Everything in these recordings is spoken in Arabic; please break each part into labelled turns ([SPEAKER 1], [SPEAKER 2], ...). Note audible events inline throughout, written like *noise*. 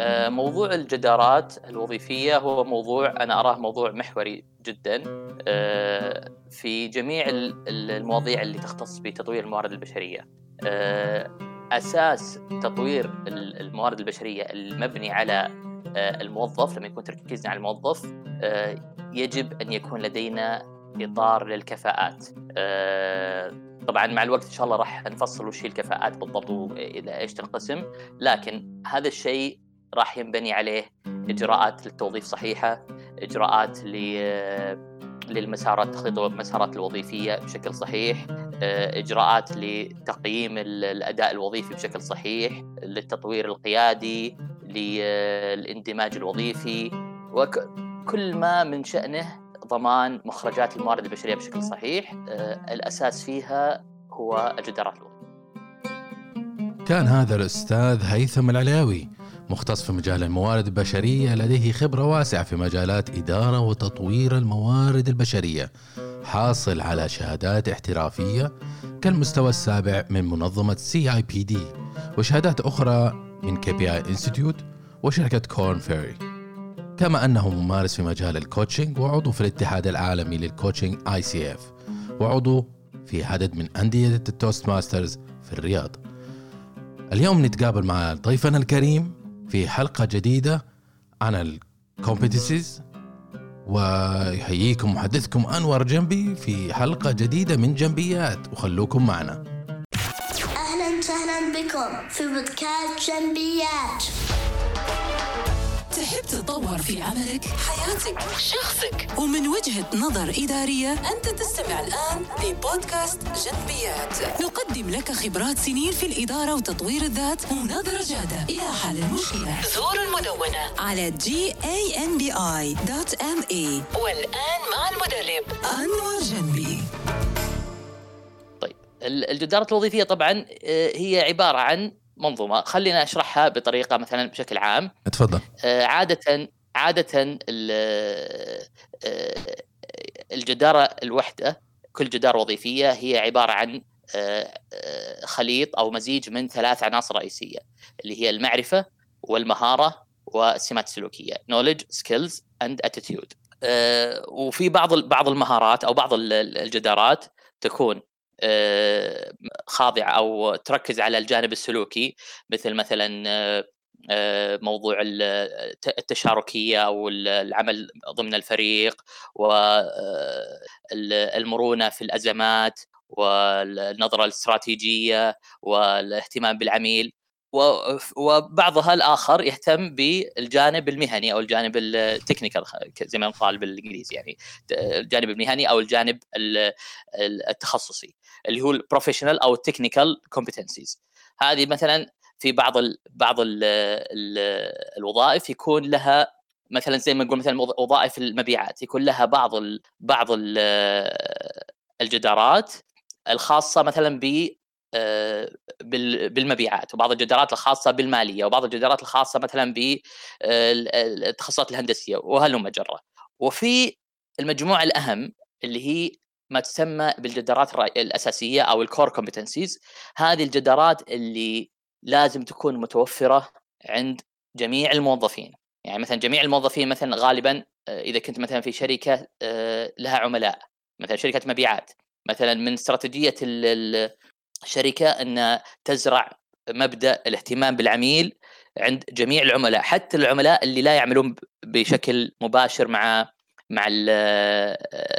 [SPEAKER 1] آه، موضوع الجدارات الوظيفية هو موضوع أنا أراه موضوع محوري جدا آه، في جميع المواضيع اللي تختص بتطوير الموارد البشرية. آه، أساس تطوير الموارد البشرية المبني على الموظف لما يكون تركيزنا على الموظف يجب أن يكون لدينا إطار للكفاءات. طبعا مع الوقت إن شاء الله راح نفصل وش هي الكفاءات بالضبط وإلى إيش تنقسم لكن هذا الشيء راح ينبني عليه إجراءات للتوظيف صحيحة إجراءات للمسارات تخطيط المسارات الوظيفية بشكل صحيح إجراءات لتقييم الأداء الوظيفي بشكل صحيح للتطوير القيادي للاندماج الوظيفي وكل ما من شأنه ضمان مخرجات الموارد البشرية بشكل صحيح الأساس فيها هو الجدارات الوظيفية.
[SPEAKER 2] كان هذا الأستاذ هيثم العلاوي مختص في مجال الموارد البشرية لديه خبرة واسعة في مجالات إدارة وتطوير الموارد البشرية. حاصل على شهادات احترافية كالمستوى السابع من منظمة CIPD وشهادات أخرى من KPI Institute وشركة Korn Ferry كما أنه ممارس في مجال ال coaching وعضو في الاتحاد العالمي لل coaching ICF وعضو في عدد من أندية ال Toastmasters في الرياض. اليوم نتقابل مع ضيفنا الكريم في حلقة جديدة عن ال competencies ويحييكم محدثكم أنور جنبي في حلقة جديدة من جنبيات. وخلوكم معنا.
[SPEAKER 3] أهلا وسهلا بكم في بودكاست جنبيات.
[SPEAKER 4] تحب تتطور في عملك، حياتك، شخصك. ومن وجهة نظر إدارية أنت تستمع الآن لبودكاست جنبيات. نقدم لك خبرات سنين في الإدارة وتطوير الذات ونظرة جادة. إلى حل المشكلة. زور المدونة. على janbi.me والآن مع المدرب. أنور جنبي.
[SPEAKER 1] طيب الجدارات الوظيفية طبعا آه، هي عبارة عن منظومة. خلينا أشرحها بطريقة مثلا بشكل عام.
[SPEAKER 2] تفضل.
[SPEAKER 1] آه، عادة عادة آه، الجدارة الوحدة كل جداره وظيفية هي عبارة عن آه، خليط أو مزيج من ثلاث عناصر رئيسية اللي هي المعرفة والمهارة والسمات السلوكية knowledge skills and attitude. وفي بعض بعض المهارات أو بعض الجدارات تكون خاضعه أو تركز على الجانب السلوكي مثل مثلا آه، موضوع التشاركية أو العمل ضمن الفريق والمرونه في الأزمات والنظرة الاستراتيجية والاهتمام بالعميل. وبعضها الآخر يهتم بالجانب المهني أو الجانب ال technical زي ما نقال بالإنجليزي يعني الجانب المهني أو الجانب التخصصي اللي هو ال professional أو ال technical competencies هذه مثلا في بعض ال بعض ال ال الوظائف يكون لها مثلا زي ما نقول مثلا وظائف المبيعات يكون لها بعض ال بعض ال الجدارات الخاصة مثلا ب آه، بالمبيعات وبعض الجدارات الخاصة بالمالية وبعض الجدارات الخاصة مثلا بالتخصصات الهندسية وهلم جره وفي المجموعة الأهم اللي هي ما تسمى بالجدارات الأساسية أو الكور كومبتنسيز هذه الجدارات اللي لازم تكون متوفرة عند جميع الموظفين. يعني مثلا جميع الموظفين مثلا غالبا آه، إذا كنت مثلا في شركة آه، لها عملاء مثلا شركة مبيعات مثلا من استراتيجية الشركة إن تزرع مبدأ الاهتمام بالعميل عند جميع العملاء حتى العملاء اللي لا يعملون بشكل مباشر مع مع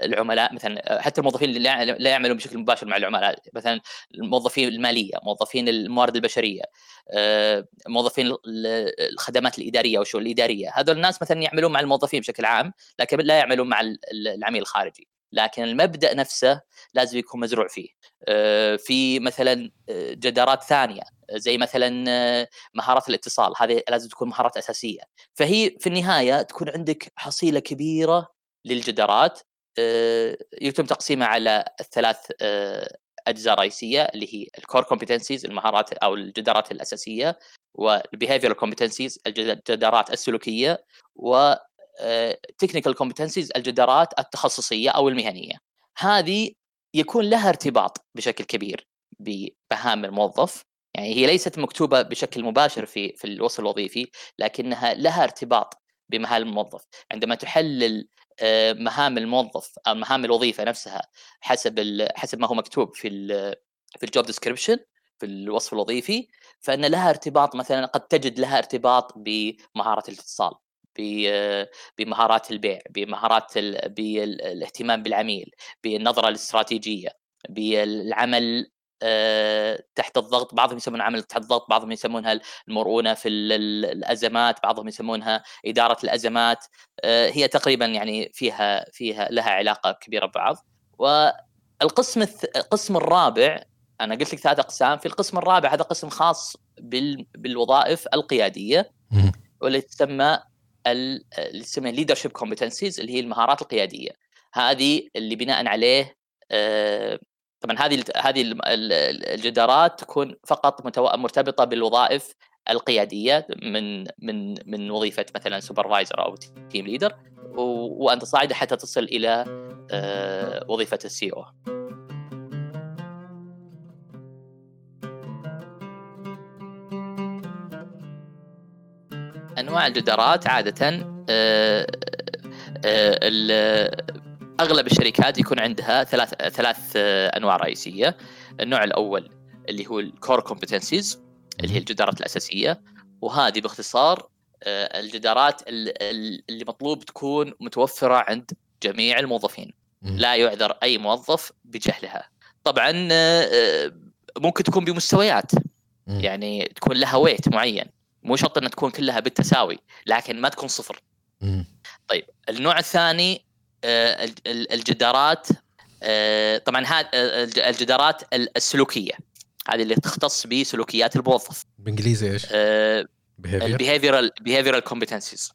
[SPEAKER 1] العملاء مثلا حتى الموظفين اللي لا يعملون بشكل مباشر مع العملاء مثلا الموظفين المالية موظفين الموارد البشرية آه، موظفين الخدمات الإدارية والشؤون الإدارية هذول الناس مثلا يعملون مع الموظفين بشكل عام لكن لا يعملون مع العميل الخارجي. لكن المبدأ نفسه لازم يكون مزروع فيه. آه، في مثلا آه، جدارات ثانية زي مثلا آه، مهارات الاتصال. هذه لازم تكون مهارات أساسية. فهي في النهاية تكون عندك حصيلة كبيرة للجدارات. يتم تقسيمها على الثلاث أجزاء رئيسية اللي هي ال core competencies المهارات أو الجدارات الأساسية وال behavioral competencies الجدارات السلوكية technical competencies الجدارات التخصصية أو المهنية. هذه يكون لها ارتباط بشكل كبير بمهام الموظف. يعني هي ليست مكتوبة بشكل مباشر في في الوصف الوظيفي لكنها لها ارتباط بمهام الموظف. عندما تحلل آه، مهام الموظف أو مهام الوظيفة نفسها حسب حسب ما هو مكتوب في في ال job description في الوصف الوظيفي فإن لها ارتباط مثلا قد تجد لها ارتباط بمهارة الاتصال. بمهارات البيع بمهارات بالاهتمام بالعميل بالنظرة الاستراتيجية بالعمل آه، تحت الضغط بعضهم يسمونها عمل تحت الضغط بعضهم يسمونها المرونة في الأزمات بعضهم يسمونها إدارة الأزمات آه، هي تقريبا يعني فيها فيها لها علاقة كبيرة ببعض. والقسم القسم الرابع أنا قلت لك ثلاث أقسام في القسم الرابع هذا قسم خاص بالوظائف القيادية واللي تسمى اللي تسمى leadership competencies اللي هي المهارات القيادية. هذه اللي بناء عليه آه، طبعا هذه هذه الجدارات تكون فقط مرتبطة بالوظائف القيادية من من من وظيفة مثلا supervisor أو team leader وأنت صاعدة حتى تصل إلى آه، وظيفة ال CEO أنواع الجدارات عادة آه، آه، أغلب الشركات يكون عندها ثلاث ثلاث أنواع رئيسية. النوع الأول اللي هو الكور كومبتنسيز اللي هي الجدارات الأساسية. وهذه باختصار آه، الجدارات اللي مطلوب تكون متوفرة عند جميع الموظفين. لا يعذر أي موظف بجهلها. طبعا ممكن تكون بمستويات. يعني تكون لها weight معين. مو شرط إنها تكون كلها بالتساوي لكن ما تكون صفر. طيب النوع الثاني آه، الجدارات آه، طبعا هذا آه، الجدارات السلوكية. هذه اللي تختص بسلوكيات الموظف
[SPEAKER 2] بإنجليزي إيش؟
[SPEAKER 1] ال behavioral behavioral competencies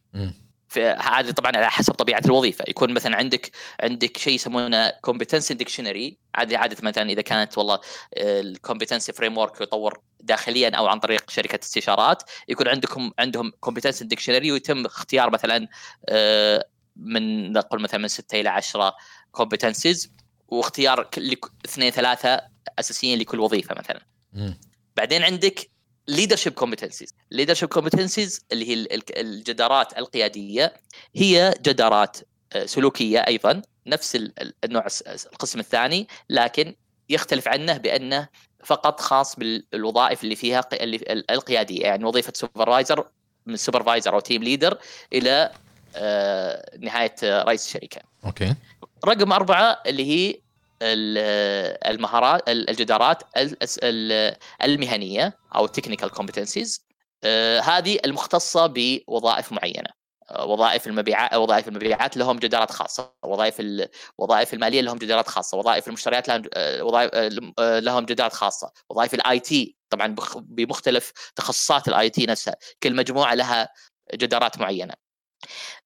[SPEAKER 1] هذه طبعا على حسب طبيعة الوظيفة. يكون مثلا عندك عندك شيء يسمونه competency dictionary عادي عادة مثلا إذا كانت والله ال competency framework يطور داخليا أو عن طريق شركة استشارات يكون عندكم عندهم competency dictionary ويتم اختيار مثلا آه، من نقول مثلا من 6 إلى 10 competencies واختيار اثنين ثلاثة أساسيين لكل وظيفة مثلا. بعدين عندك leadership competencies leadership competencies اللي هي الجدارات القيادية هي جدارات آه، سلوكية أيضا نفس النوع القسم الثاني لكن يختلف عنه بأنه فقط خاص بالوظائف اللي فيها القيادية يعني وظيفة supervisor من supervisor أو team leader إلى آه، نهاية رئيس الشركة.
[SPEAKER 2] okay.
[SPEAKER 1] رقم أربعة اللي هي المهارات الجدارات المهنية أو ال technical competencies آه، هذه المختصة بوظائف معينة. آه، وظائف المبيعات وظائف المبيعات لهم جدارات خاصة. وظائف الوظائف المالية لهم جدارات خاصة. وظائف المشتريات لهم آه، وظائف لهم جدارات خاصة. وظائف ال IT طبعا بمختلف تخصصات ال IT نفسها. كل مجموعة لها جدارات معينة.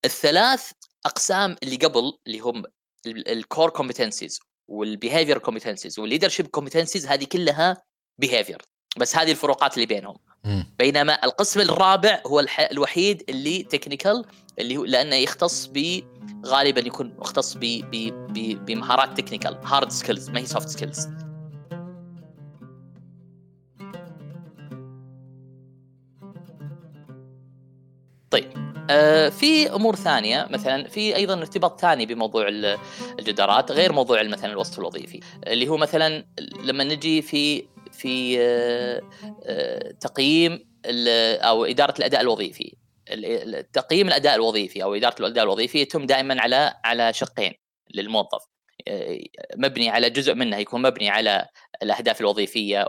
[SPEAKER 1] الثلاث أقسام اللي قبل اللي هم ال core competencies وال behavior competencies وال leadership competencies هذه كلها behavior بس هذه الفروقات اللي بينهم. م. بينما القسم الرابع هو الح... الوحيد اللي technical اللي هو لأنه يختص ب غالبا يكون مختص ب... ب... ب... بمهارات technical hard skills ما هي soft skills طيب آه، في أمور ثانية مثلا في أيضا ارتباط ثاني بموضوع الجدارات غير موضوع مثلا الوصف الوظيفي اللي هو مثلا لما نجي في في آه، آه، تقييم أو إدارة الأداء الوظيفي. تقييم الأداء الوظيفي أو إدارة الأداء الوظيفي يتم دائما على على شقين للموظف. مبني على جزء منه يكون مبني على الأهداف الوظيفية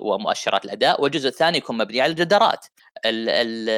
[SPEAKER 1] ومؤشرات الأداء والجزء الثاني يكون مبني على الجدارات. ال ال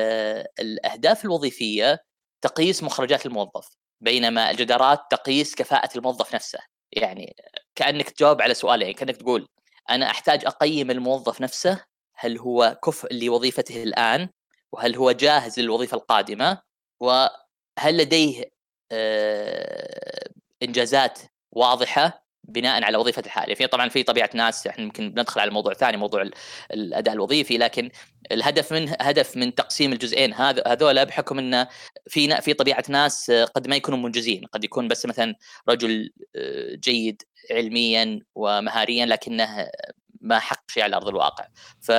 [SPEAKER 1] الأهداف الوظيفية تقيس مخرجات الموظف بينما الجدارات تقيس كفاءة الموظف نفسه. يعني كأنك تجاوب على سؤالين كأنك تقول أنا أحتاج أقيم الموظف نفسه هل هو كفء لوظيفته الآن؟ وهل هو جاهز للوظيفة القادمة؟ وهل لديه آه، إنجازات واضحة بناء على وظيفة الحاليه في طبعا في طبيعة ناس إحنا يمكن بندخل على موضوع ثاني موضوع الأداء الوظيفي لكن الهدف من هدف من تقسيم الجزئين هذا هذول بحكم انه في في طبيعة ناس قد ما يكونوا منجزين. قد يكون بس مثلا رجل آه، جيد علميا ومهاريا لكنه ما حقق شيء على أرض الواقع. ف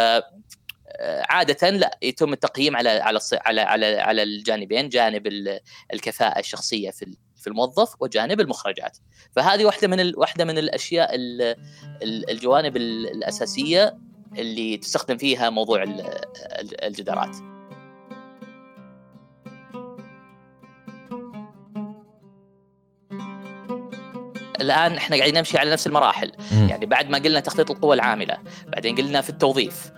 [SPEAKER 1] عادة لا يتم التقييم على على على على, على الجانبين جانب الكفاءة الشخصية في في الموظف وجانب المخرجات. فهذه واحدة من واحدة من الأشياء الجوانب الأساسية اللي تستخدم فيها موضوع الجدارات. الآن إحنا قاعدين نمشي على نفس المراحل. م. يعني بعد ما قلنا تخطيط القوى العاملة بعدين قلنا في التوظيف.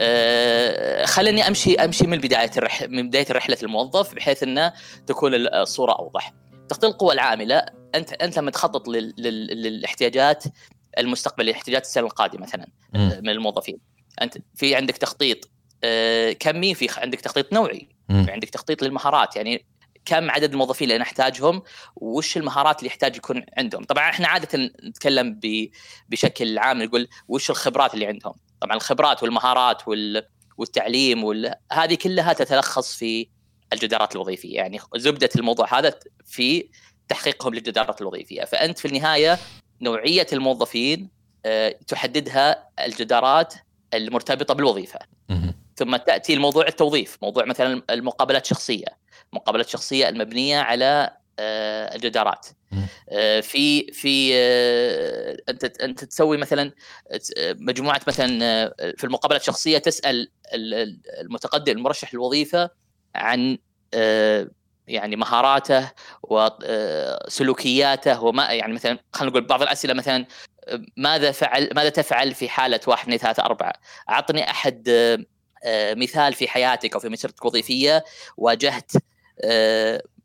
[SPEAKER 1] آه خليني أمشي أمشي من بداية الرح من بداية رحلة الموظف بحيث انه تكون الصورة أوضح. تخطيط القوى العاملة أنت أنت لما تخطط لل... لل... للاحتياجات المستقبلية احتياجات السنة القادمة مثلا م. من الموظفين. أنت في عندك تخطيط آه كمي في عندك تخطيط نوعي. في عندك تخطيط للمهارات. يعني كم عدد الموظفين اللي نحتاجهم وش المهارات اللي يحتاج يكون عندهم. طبعا إحنا عاده نتكلم بشكل عام نقول وش الخبرات اللي عندهم. طبعا الخبرات والمهارات والتعليم وال... هذه كلها تتلخص في الجدارات الوظيفية. يعني زبدة الموضوع هذا في تحقيقهم للجدارات الوظيفية. فأنت في النهاية نوعية الموظفين آه، تحددها الجدارات المرتبطة بالوظيفة. ثم تأتي الموضوع التوظيف موضوع مثلا المقابلات الشخصية. مقابلات شخصية المبنية على آه، الجدارات آه، في في أنت أنت تسوي مثلا مجموعة مثلا في المقابله الشخصيه تسأل المتقدم المرشح للوظيفة عن يعني مهاراته وسلوكياته وما يعني مثلا خلينا نقول بعض الأسئلة مثلا ماذا فعل ماذا تفعل في حالة واحد اثنين ثلاثة أربعة؟ أعطني أحد مثال في حياتك أو في مسيرتك الوظيفية واجهت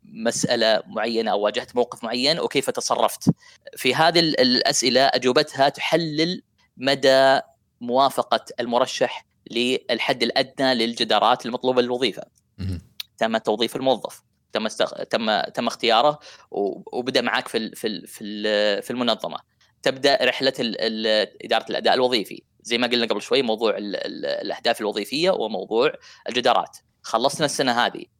[SPEAKER 1] مسألة معينة أو واجهت موقف معين وكيف تصرفت؟ في هذه الأسئلة أجوبتها تحلل مدى موافقة المرشح للحد الأدنى للجدارات المطلوبة للوظيفة. تم توظيف الموظف تم استغ... تم تم اختياره وبدأ معك في في في في المنظمة. تبدأ رحلة ال... إدارة الأداء الوظيفي. زي ما قلنا قبل شوي موضوع ال... الأهداف الوظيفية وموضوع الجدارات. خلصنا السنة هذه. آه،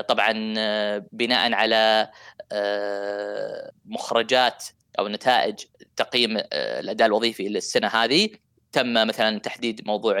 [SPEAKER 1] طبعا آه، بناء على آه، مخرجات أو نتائج تقييم الأداء الوظيفي للسنة هذه. تم مثلا تحديد موضوع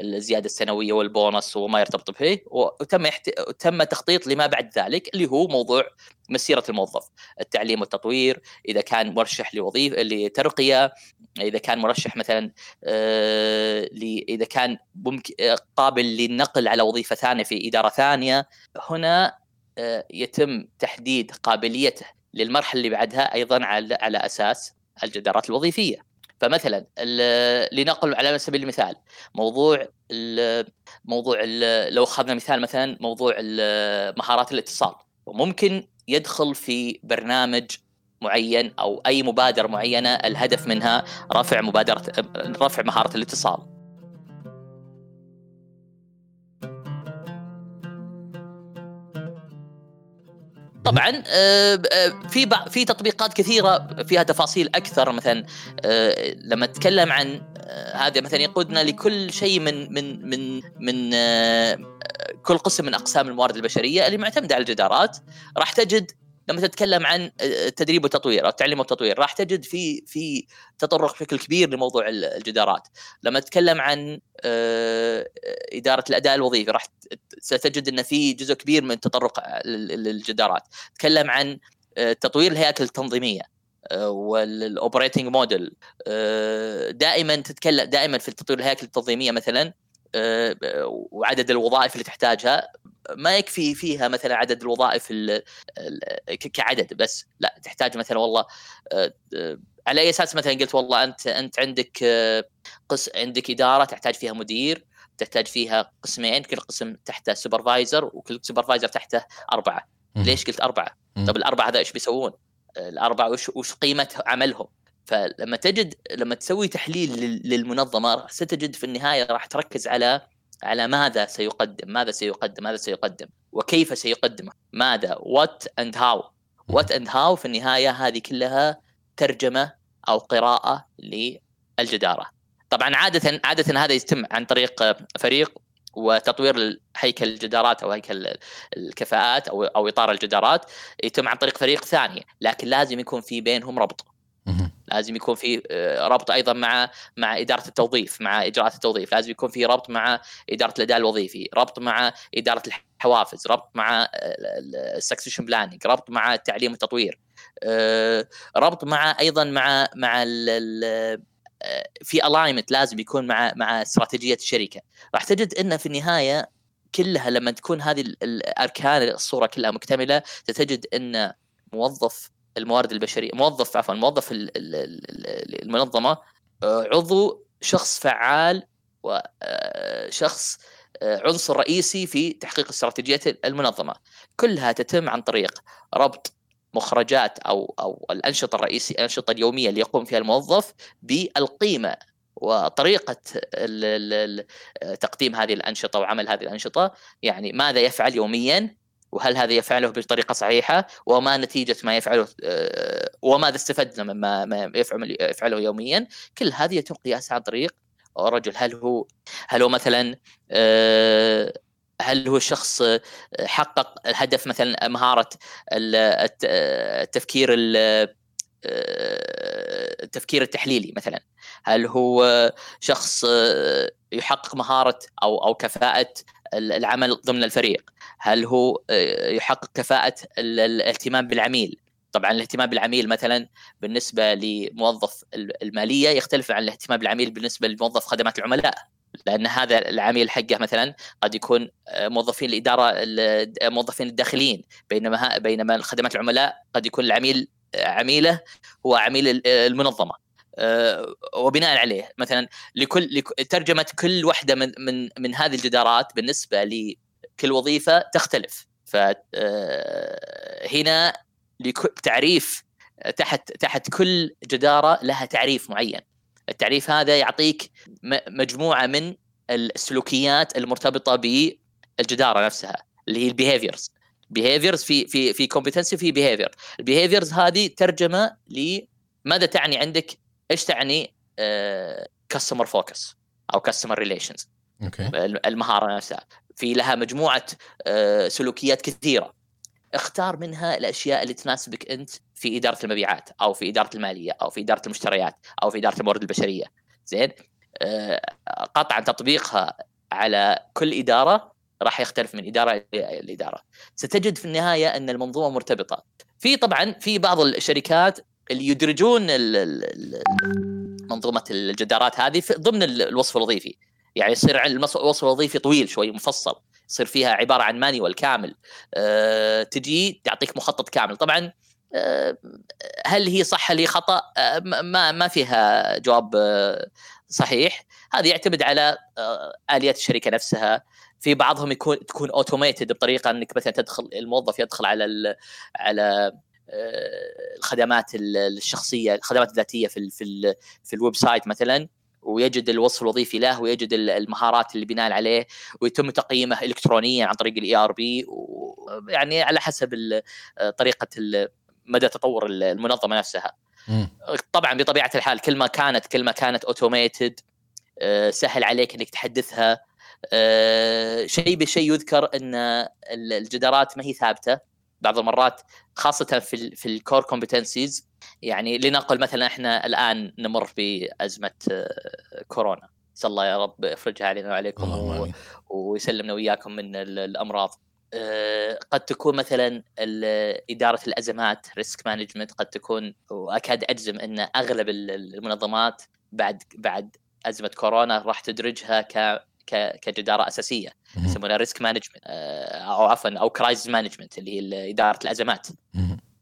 [SPEAKER 1] الزيادة السنوية والبونص وما يرتبط به وتم يحت... تم تخطيط لما بعد ذلك اللي هو موضوع مسيرة الموظف التعليم والتطوير إذا كان مرشح لوظيفه لترقية إذا كان مرشح مثلا آه إذا كان ممكن قابل للنقل على وظيفة ثانية في إدارة ثانية. هنا آه يتم تحديد قابليته للمرحلة اللي بعدها أيضا على على أساس الجدارات الوظيفية. فمثلا لنقل على سبيل المثال موضوع موضوع لو أخذنا مثال مثلا موضوع مهارات الاتصال. وممكن يدخل في برنامج معين أو أي مبادرة معينة الهدف منها رفع مبادره رفع مهارة الاتصال. طبعا آه، آه، في في تطبيقات كثيرة فيها تفاصيل أكثر. مثلا آه، لما نتكلم عن هذا مثلا يقودنا لكل شيء من من من من كل قسم من أقسام الموارد البشرية اللي معتمدة على الجدارات. راح تجد لما تتكلم عن التدريب والتطوير أو التعليم والتطوير راح تجد في في تطرق بشكل كبير لموضوع الجدارات. لما تتكلم عن إدارة الأداء الوظيفي راح ستجد إن في جزء كبير من التطرق للجدارات. تكلم عن تطوير الهياكل التنظيمية والاوبريتنج موديل دائما تتكلم دائما في تطوير الهياكل التنظيمية مثلا وعدد الوظائف اللي تحتاجها. ما يكفي فيها مثلا عدد الوظائف كعدد بس لا تحتاج مثلا والله آه، آه، على أي أساس مثلا قلت والله أنت أنت عندك آه، قس عندك إدارة تحتاج فيها مدير تحتاج فيها قسمين كل قسم تحته supervisor وكل supervisor تحته أربعة ليش قلت أربعة؟ طب الأربعة هذا إيش بيسوون؟ الأربعة وش وش قيمة عملهم؟ فلما تجد لما تسوي تحليل للمنظمة ستجد في النهاية راح تركز على على ماذا سيقدم؟ ماذا سيقدم؟ ماذا سيقدم؟ وكيف سيقدمه؟ ماذا؟ what and how what and how في النهاية هذه كلها ترجمة أو قراءة للجدارة. طبعا عاده عادة هذا يتم عن طريق فريق وتطوير هيكل الجدارات أو هيكل الكفاءات أو أو إطار الجدارات يتم عن طريق فريق ثاني لكن لازم يكون في بينهم ربط. لازم يكون في آه، ربط أيضا مع مع إدارة التوظيف مع إجراءات التوظيف. لازم يكون في ربط مع إدارة الأداء الوظيفي ربط مع إدارة الحوافز ربط مع ال succession planning ربط مع التعليم والتطوير آه، ربط مع أيضا مع مع في alignment لازم يكون مع مع استراتيجية الشركة. راح تجد إن في النهاية كلها لما تكون هذه الاركان الصورة كلها مكتملة ستجد إن موظف الموارد البشرية موظف عفوا موظف المنظمة آه، عضو شخص فعال وشخص آه، آه، عنصر رئيسي في تحقيق استراتيجيات المنظمة. كلها تتم عن طريق ربط مخرجات أو أو الأنشطة الرئيسية الأنشطة اليومية اللي يقوم فيها الموظف بالقيمة وطريقة تقديم هذه الأنشطة وعمل هذه الأنشطة. يعني ماذا يفعل يوميا؟ وهل هذا يفعله بطريقة صحيحة وما نتيجة ما يفعله آه، وماذا استفدنا مما ما يفعل يفعله يوميا. كل هذه يتم قياسها عن طريق رجل. هل هو هل هو مثلا آه، هل هو شخص حقق الهدف مثلا مهارة التفكير التفكير التحليلي مثلا. هل هو شخص يحقق مهارة أو أو كفاءة العمل ضمن الفريق. هل هو يحقق كفاءة الاهتمام بالعميل؟ طبعا الاهتمام بالعميل مثلا بالنسبة لموظف المالية يختلف عن الاهتمام بالعميل بالنسبة لموظف خدمات العملاء. لأن هذا العميل حقه مثلا قد يكون موظفين الإدارة موظفين الداخليين. بينما بينما خدمات العملاء قد يكون العميل عميله هو عميل المنظمة. آه، وبناء عليه. مثلا لكل ترجمة كل واحدة من من من هذه الجدارات بالنسبة لكل وظيفة تختلف. فهنا آه، تعريف تحت تحت كل جدارة لها تعريف معين. التعريف هذا يعطيك مجموعة من السلوكيات المرتبطة بالجدارة نفسها اللي هي ال behaviors behaviors في في في competency في behavior ال behaviors هذه ترجمة لماذا تعني عندك إيش تعني؟ customer uh, focus أو customer relations okay. المهارة نفسها. في لها مجموعة uh, سلوكيات كثيرة. اختار منها الأشياء اللي تناسبك أنت في إدارة المبيعات أو في إدارة المالية أو في إدارة المشتريات أو في إدارة الموارد البشرية. زين؟ uh, قطعا تطبيقها على كل إدارة راح يختلف من إدارة لاداره ستجد في النهاية أن المنظومة مرتبطة. في طبعا في بعض الشركات اللي يدرجون منظومة الجدارات هذه ضمن الوصف الوظيفي. يعني يصير الوصف الوظيفي طويل شوي مفصل. يصير فيها عبارة عن manual كامل. أه تجي تعطيك مخطط كامل. طبعا أه هل هي صح هل هي خطأ؟ أه ما ما فيها جواب أه صحيح. هذا يعتمد على أه آليات الشركة نفسها. في بعضهم يكون تكون automated بطريقة إنك مثلا تدخل الموظف يدخل على على آه، الخدمات الشخصية الخدمات الذاتية في في في ال website مثلا ويجد الوصف الوظيفي له ويجد المهارات اللي بناء عليه ويتم تقييمه الكترونيا عن طريق ال ERP ويعني على حسب طريقة مدى تطور المنظمة نفسها. طبعا بطبيعة الحال كل ما كانت كل ما كانت automated آه، سهل عليك إنك تحدثها. آه، شيء بشيء يذكر إن الجدارات ما هي ثابتة. بعض المرات خاصة في في ال core competencies يعني لنقل مثلا إحنا الآن نمر بأزمة آه، كورونا. نسأل الله يا رب يفرجها علينا وعليكم و... ويسلمنا وياكم من الأمراض. آه، قد تكون مثلا إدارة الأزمات risk management قد تكون وأكاد أجزم إن أغلب المنظمات بعد بعد أزمة كورونا راح تدرجها ك كجدارة أساسية يسمونها risk management أو عفوا أو crisis management اللي هي إدارة الأزمات.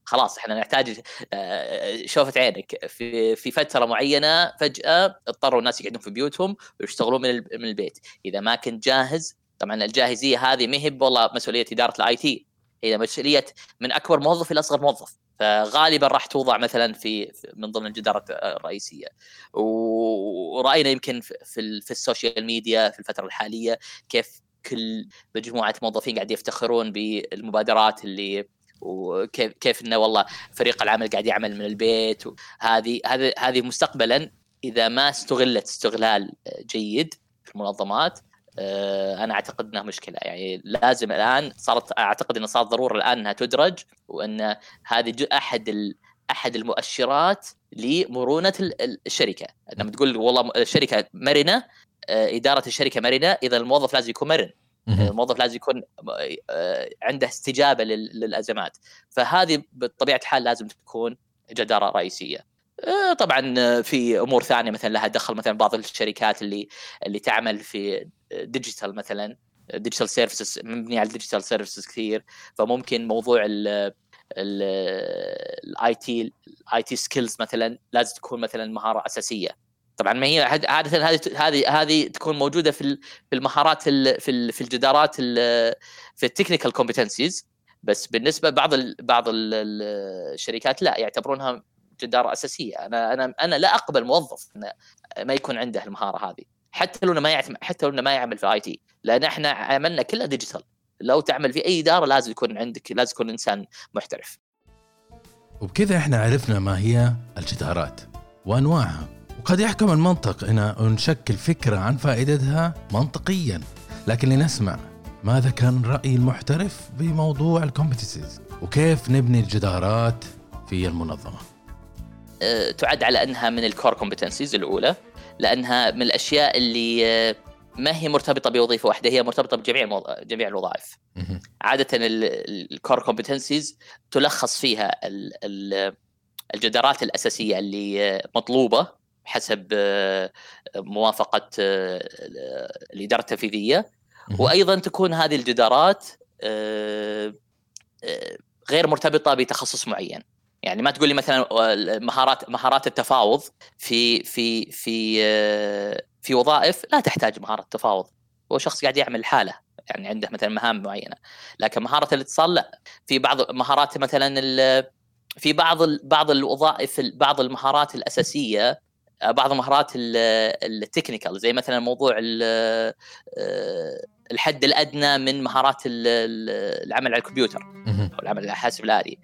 [SPEAKER 1] خلاص إحنا نحتاج آه، شوفة عينك. في في فترة معينة فجأة اضطروا الناس يقعدون في بيوتهم ويشتغلون من من البيت. إذا ما كنت جاهز طبعا الجاهزية هذه ما هي والله مسؤولية إدارة ال IT هي مسؤولية من أكبر موظف إلى أصغر موظف. فغالبا راح توضع مثلا في من ضمن الجدارات الرئيسية. ورأينا يمكن في في ال social media في الفترة الحالية كيف كل مجموعة موظفين قاعد يفتخرون بالمبادرات اللي وكيف كيف إنه والله فريق العمل قاعد يعمل من البيت. وهذه هذه هذه مستقبلا إذا ما استغلت استغلال جيد في المنظمات أنا أعتقد إنها مشكلة. يعني لازم الآن صارت أعتقد انه صار ضرورة الآن إنها تدرج وإن هذه أحد أحد المؤشرات لمرونة الشركة. لما تقول والله الشركة مرنة إدارة الشركة مرنة إذا الموظف لازم يكون مرن. الموظف لازم يكون عنده استجابة للأزمات. فهذه بطبيعة الحال لازم تكون جدارة رئيسية. طبعا في أمور ثانية مثلا لها دخل مثلا بعض الشركات اللي اللي تعمل في digital مثلا digital services مبني على ال digital services كثير. فممكن موضوع ال IT ال IT skills مثلا لازم تكون مثلا مهارة أساسية. طبعا ما هي عادة هذه هذه هذه تكون موجودة في في المهارات في في الجدارات في ال technical competencies بس بالنسبة بعض بعض الشركات لا يعتبرونها جداره أساسية. أنا أنا أنا لا أقبل موظف ما يكون عنده المهارة هذه. حتى لو ما يعتم حتى لو ما يعمل في IT. لأن إحنا عملنا كلها digital. لو تعمل في أي إدارة لازم يكون عندك لازم يكون إنسان محترف.
[SPEAKER 2] وبكذا إحنا عرفنا ما هي الجدارات وأنواعها. وقد يحكم المنطق إن نشكل فكرة عن فائدتها منطقيا. لكن لنسمع ماذا كان رأي المحترف بموضوع ال competencies وكيف نبني الجدارات في
[SPEAKER 1] المنظمة؟ تعد على أنها من ال core competencies الأولى لأنها من الأشياء اللي أه، ما هي مرتبطة بوظيفة واحدة هي مرتبطة بجميع الموض... جميع الوظائف. عادة الكور كومبتنسيز تلخص فيها الجدارات الأساسية اللي مطلوبة حسب موافقة الإدارة التنفيذية. وأيضا تكون هذه الجدارات غير مرتبطة بتخصص معين. يعني ما تقول لي مثلا مهارات مهارات التفاوض في في في في وظائف لا تحتاج مهارة تفاوض. هو شخص قاعد يعمل حالة يعني عنده مثلا مهام معينة. لكن مهارة الاتصال لا. في بعض مهارات مثلا في بعض بعض الوظائف بعض المهارات الأساسية بعض المهارات ال technical زي مثلا موضوع الحد الأدنى من مهارات العمل على الكمبيوتر أو العمل على الحاسب الآلي.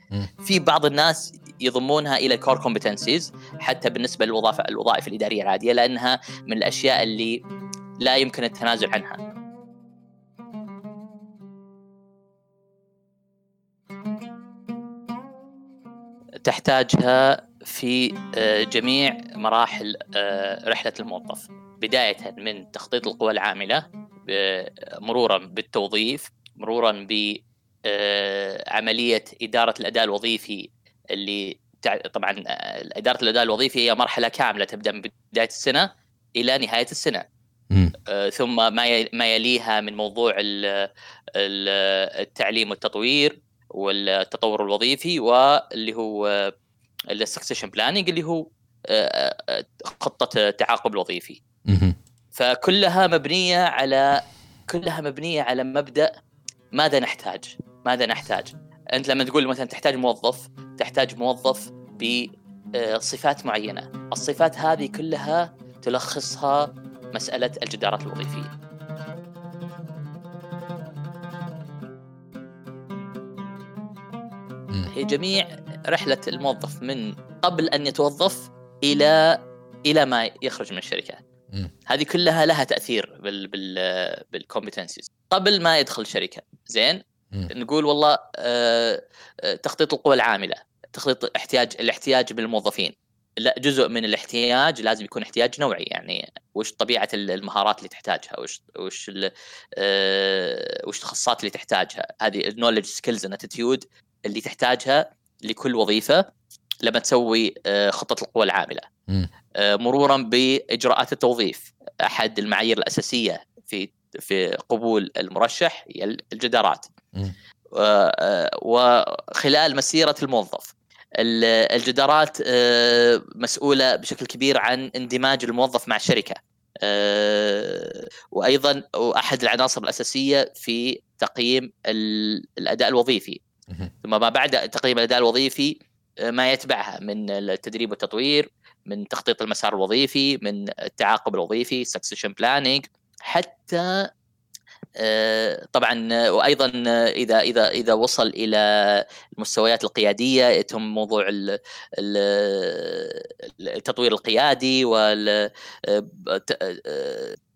[SPEAKER 1] في بعض الناس يضمونها إلى core competencies حتى بالنسبة للوظائف الوظائف الإدارية العادية لأنها من الأشياء اللي لا يمكن التنازل عنها. تحتاجها في آه، جميع مراحل آه، رحلة الموظف. بداية من تخطيط القوى العاملة مرورا بالتوظيف مرورا بعمليه آه، إدارة الأداء الوظيفي اللي طبعا إدارة الأداء الوظيفي هي مرحلة كاملة تبدأ من بداية السنة إلى نهاية السنة. ثم ما ما يليها من موضوع التعليم والتطوير والتطور الوظيفي واللي هو ال succession planning اللي هو آه، آه، خطة التعاقب الوظيفي. فكلها مبنية على كلها مبنية على مبدأ ماذا نحتاج. ماذا نحتاج. أنت لما تقول مثلا تحتاج موظف تحتاج موظف بصفات معينة. الصفات هذه كلها تلخصها مسألة الجدارات الوظيفية. هي جميع رحلة الموظف من قبل أن يتوظف إلى إلى ما يخرج من الشركة. هذه كلها لها تأثير بال بال بالكومبتنسيز قبل ما يدخل الشركة زين؟ م. نقول والله آه, آه، تخطيط القوى العاملة تخطيط احتياج الاحتياج بالموظفين. لا جزء من الاحتياج لازم يكون احتياج نوعي يعني وش طبيعة المهارات اللي تحتاجها وش وش آه وش التخصصات اللي تحتاجها. هذه ال knowledge skills attitude اللي تحتاجها لكل وظيفة لما تسوي آه، خطة القوى العاملة. مرورا بإجراءات التوظيف. أحد المعايير الأساسية في في قبول المرشح هي الجدارات. آه، وخلال مسيرة الموظف. الجدارات مسؤولة بشكل كبير عن اندماج الموظف مع الشركة. وأيضا أحد العناصر الأساسية في تقييم الأداء الوظيفي. ثم ما بعد تقييم الأداء الوظيفي آه، ما يتبعها من التدريب والتطوير من تخطيط المسار الوظيفي من التعاقب الوظيفي succession planning حتى آه، طبعا وأيضا إذا إذا إذا وصل إلى المستويات القيادية يتم موضوع التطوير القيادي وال آه،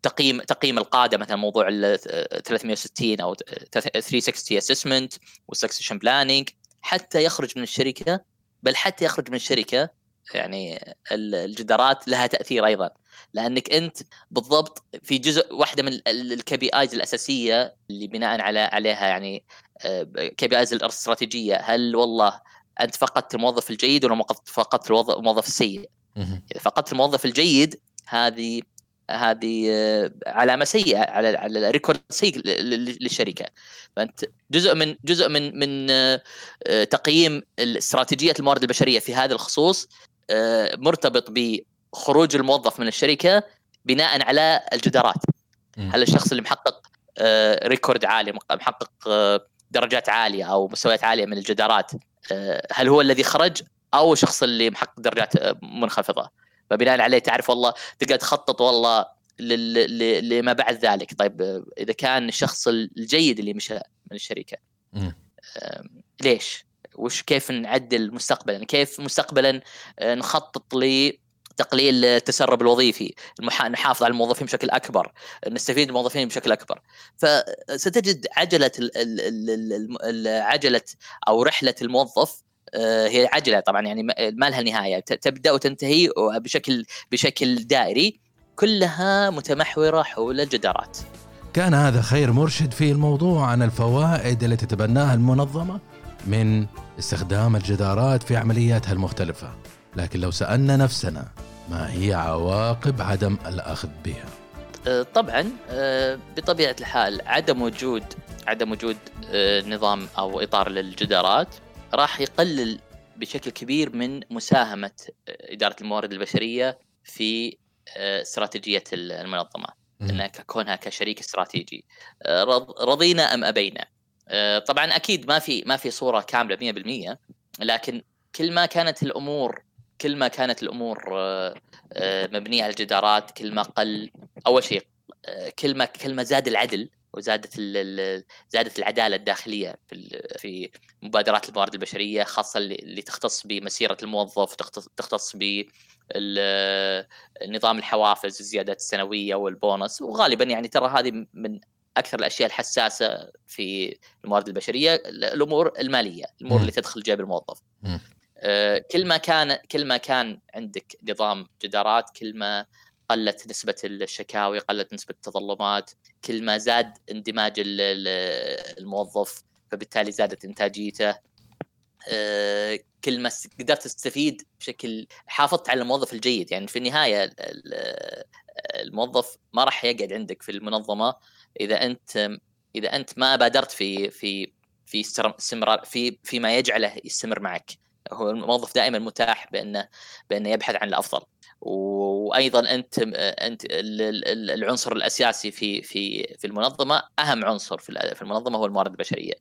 [SPEAKER 1] تقييم تقييم القادة مثلا موضوع ال 360 أو 360 assessment وال succession planning حتى يخرج من الشركة بل حتى يخرج من الشركة يعني ال- الجدارات لها تأثير أيضا. لأنك أنت بالضبط في جزء واحدة من ال KPIs الأساسية اللي بناء على عليها يعني KPIs الاستراتيجية. هل والله أنت فقدت الموظف الجيد ولا فقدت الموظف السيء؟ إذا فقدت الموظف الجيد هذه هذه آه، علامة سيئة على على record سيء للشركة. فأنت جزء من جزء من من آه، آه، تقييم استراتيجية الموارد البشرية في هذا الخصوص آه، مرتبط بخروج الموظف من الشركة بناء على الجدارات. هل الشخص اللي محقق آه، ريكورد عالي محقق آه، درجات عالية أو مستويات عالية من الجدارات آه، هل هو الذي خرج أو الشخص اللي محقق درجات آه، منخفضة فبناء عليه تعرف والله تقدر تخطط والله لما بعد ذلك طيب آه، إذا كان الشخص الجيد اللي مشى من الشركة ليش؟ وش كيف نعدل مستقبلا؟ كيف مستقبلا آه، نخطط لتقليل التسرب الوظيفي، نحافظ على الموظفين بشكل أكبر، نستفيد الموظفين بشكل أكبر. فستجد عجلة عجلة أو رحلة الموظف آه، هي عجلة طبعا يعني ما لها نهاية تبدأ وتنتهي بشكل بشكل دائري كلها متمحورة حول الجدارات.
[SPEAKER 2] كان هذا خير مرشد في الموضوع عن الفوائد التي تتبناها المنظمة من استخدام الجدارات في عملياتها المختلفة. لكن لو سألنا نفسنا ما هي عواقب عدم الأخذ بها؟
[SPEAKER 1] آه، طبعا آه، بطبيعة الحال عدم وجود عدم وجود آه، نظام أو إطار للجدارات راح يقلل بشكل كبير من مساهمة آه، إدارة الموارد البشرية في استراتيجية المنظمة. إنها كونها كشريك استراتيجي. رض- رضينا أم أبينا؟ طبعا أكيد ما في ما في صورة كاملة 100% لكن كل ما كانت الأمور كل ما كانت الأمور آه، آه، مبنية على الجدارات كل ما قل أول شيء آه، كل ما كل ما زاد العدل وزادت زادت العدالة الداخلية في في مبادرات الموارد البشرية خاصة اللي تختص بمسيرة الموظف تختص ب نظام الحوافز الزيادات السنوية والبونص وغالبا يعني ترى هذه من أكثر الأشياء الحساسة في الموارد البشرية الأمور المالية
[SPEAKER 2] الأمور.
[SPEAKER 1] اللي تدخل جيب الموظف. آه، كل ما كان كل ما كان عندك نظام جدارات كل ما قلت نسبة الشكاوي قلت نسبة التظلمات كل ما زاد اندماج ال- ال- الموظف فبالتالي زادت إنتاجيته آه، كل ما قدرت تستفيد بشكل حافظت على الموظف الجيد يعني في النهاية ال- ال- الموظف ما راح يقعد عندك في المنظمة إذا أنت إذا أنت ما بادرت في في في استمرار في فيما يجعله يستمر معك. هو الموظف دائما متاح بأنه بأنه يبحث عن الأفضل. وأيضا أنت أنت ال- ال- العنصر الأساسي في في في المنظمة أهم عنصر في ال- في المنظمة هو الموارد
[SPEAKER 2] البشرية.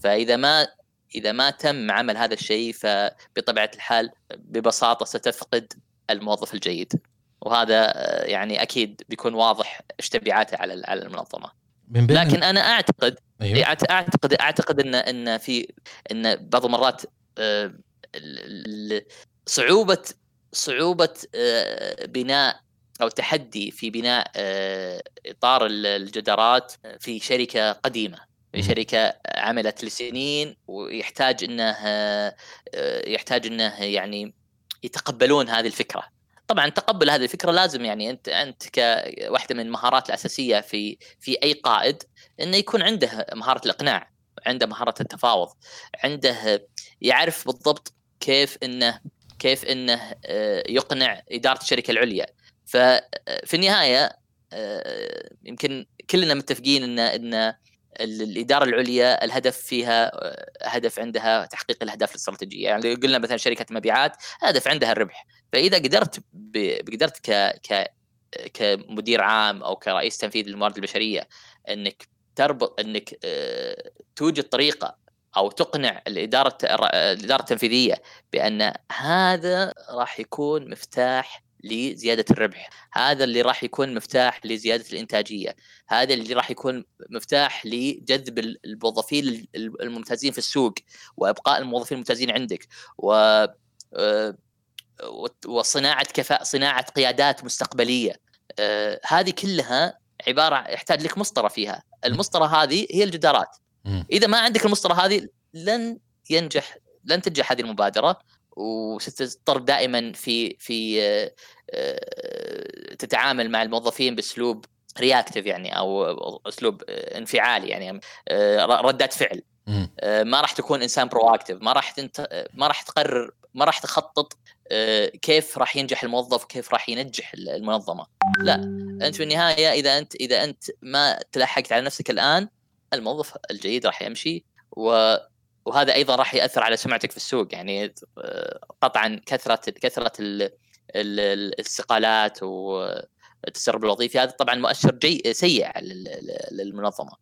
[SPEAKER 1] فإذا ما إذا ما تم عمل هذا الشيء فبطبيعة الحال ببساطة ستفقد الموظف الجيد. وهذا آه، يعني أكيد بيكون واضح إيش تبعاته على على المنظمة
[SPEAKER 2] من بين
[SPEAKER 1] لكن أنا أعتقد
[SPEAKER 2] أيوه.
[SPEAKER 1] أعتقد أعتقد إن إن في إن بعض المرات آه، صعوبة صعوبة آه، بناء أو تحدي في بناء إطار ال- الجدارات في شركة قديمة في. شركة عملت لسنين ويحتاج إنه يحتاج إنه يعني يتقبلون هذه الفكرة طبعا تقبل هذه الفكرة لازم يعني أنت أنت كواحدة من المهارات الأساسية في في أي قائد إنه يكون عنده مهارة الإقناع عنده مهارة التفاوض عنده يعرف بالضبط كيف إنه كيف إنه آه، يقنع إدارة الشركة العليا. ففي النهاية آه، يمكن كلنا متفقين إن إن الإدارة العليا الهدف فيها آه، هدف عندها تحقيق الأهداف الاستراتيجية. يعني قلنا مثلا شركة مبيعات هدف عندها الربح. فإذا قدرت قدرت ك ك كمدير عام أو كرئيس تنفيذي للموارد البشرية إنك تربط إنك آه، توجد طريقة أو تقنع الإدارة الإدارة التنفيذية بأن هذا راح يكون مفتاح لزيادة الربح، هذا اللي راح يكون مفتاح لزيادة الإنتاجية، هذا اللي راح يكون مفتاح لجذب ال- الموظفين ال- الممتازين في السوق وإبقاء الموظفين الممتازين عندك. و آه، وصناعة كفاء صناعة قيادات مستقبلية. آه، هذه كلها عبارة يحتاج لك مسطرة فيها، المسطرة هذه هي الجدارات. إذا ما عندك المسطرة هذه لن ينجح لن تنجح هذه المبادرة. وستضطر دائما في في آه، آه، تتعامل مع الموظفين بأسلوب reactive يعني أو أسلوب انفعالي يعني آه، ردات فعل
[SPEAKER 2] مم.
[SPEAKER 1] ما راح تكون إنسان proactive ما راح تنت... ما راح تقرر ما راح تخطط كيف راح ينجح الموظف كيف راح ينجح المنظمة لا أنت في النهاية إذا أنت إذا أنت ما لحقت على نفسك الآن الموظف الجيد راح يمشي و وهذا أيضا راح يأثر على سمعتك في السوق. يعني قطعا كثرة كثرة الاستقالات والتسرب الوظيفي هذا طبعا مؤشر جي سيء للمنظمة.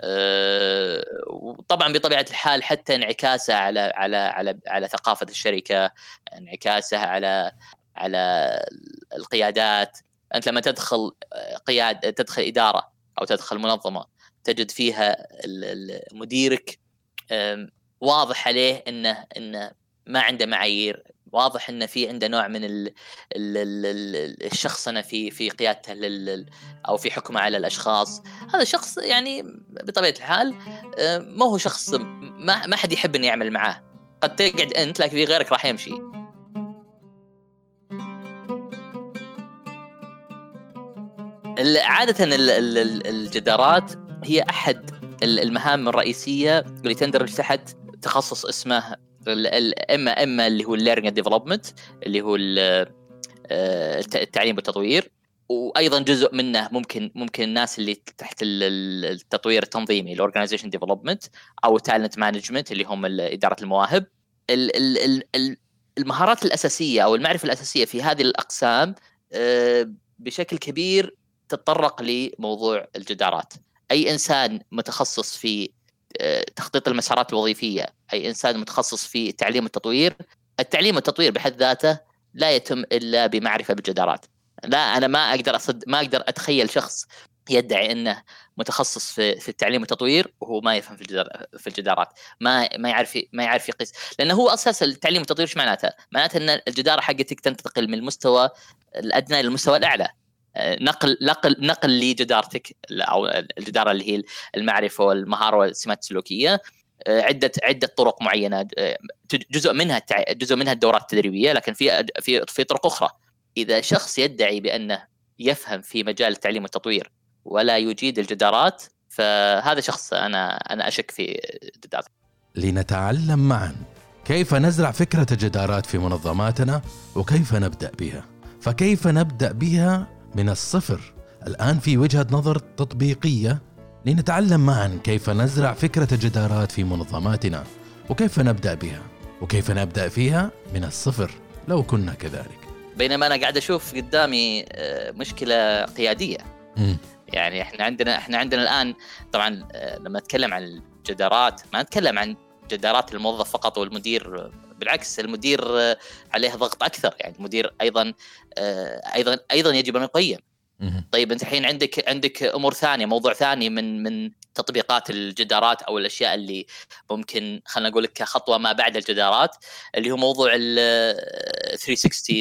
[SPEAKER 1] أه وطبعا بطبيعة الحال حتى انعكاسه على على على على ثقافة الشركة، انعكاسه على على القيادات، أنت لما تدخل قياد تدخل إدارة أو تدخل منظمة تجد فيها مديرك واضح عليه إنه إنه ما عنده معايير. واضح إنه في عنده نوع من ال ال الشخصنه في في قيادته لل أو في حكمه على الأشخاص. هذا شخص يعني بطبيعة الحال ما هو شخص ما ما حد يحب إنه يعمل معاه. قد تقعد أنت لكن في غيرك راح يمشي. عادة الجدارات هي أحد المهام الرئيسية اللي تندرج تحت تخصص اسمه اما إما اللي هو ال learning development اللي هو آه، التعليم والتطوير. وأيضا جزء منه ممكن ممكن الناس اللي تحت التطوير التنظيمي ال organization development أو talent management اللي هم إدارة المواهب. المهارات الأساسية أو المعرفة الأساسية في هذه الأقسام آه، بشكل كبير تتطرق لموضوع الجدارات. أي إنسان متخصص في آه، تخطيط المسارات الوظيفية أي إنسان متخصص في التعليم والتطوير التعليم والتطوير بحد ذاته لا يتم إلا بمعرفة بالجدارات. لا أنا ما أقدر أصد ما أقدر أتخيل شخص يدعي إنه متخصص في في التعليم والتطوير وهو ما يفهم في الجدار في الجدارات. ما ما يعرف ما يعرف يقيس. لأنه هو أساس التعليم والتطوير إيش معناته؟ معناته إن الجدارة حقتك تنتقل من المستوى الأدنى للمستوى الأعلى. نقل نقل نقل لجدارتك أو الجدارة اللي هي المعرفة والمهارة والسمات السلوكية. عده عدة طرق معينة آه، جزء منها جزء منها الدورات التدريبية لكن في في في طرق أخرى. إذا شخص يدعي بأنه يفهم في مجال التعليم والتطوير ولا يجيد الجدارات فهذا شخص أنا أنا أشك في جدارته.
[SPEAKER 2] لنتعلم معا كيف نزرع فكرة الجدارات في منظماتنا وكيف نبدأ بها. فكيف نبدأ بها من الصفر؟ الآن في وجهة نظر تطبيقية لنتعلم معا كيف نزرع فكرة الجدارات في منظماتنا وكيف نبدأ بها وكيف نبدأ فيها من الصفر لو كنا كذلك.
[SPEAKER 1] بينما أنا قاعد أشوف قدامي آه، مشكلة قيادية.
[SPEAKER 2] م.
[SPEAKER 1] يعني إحنا عندنا إحنا عندنا الآن طبعا آه، لما نتكلم عن الجدارات ما نتكلم عن جدارات الموظف فقط والمدير بالعكس المدير آه، عليه ضغط أكثر. يعني المدير أيضا أيضا أيضا يجب أن يقيم. طيب أنت الحين عندك عندك أمور ثانية موضوع ثاني من من تطبيقات الجدارات أو الأشياء اللي ممكن خلينا نقول لك كخطوه ما بعد الجدارات اللي هو موضوع ال 360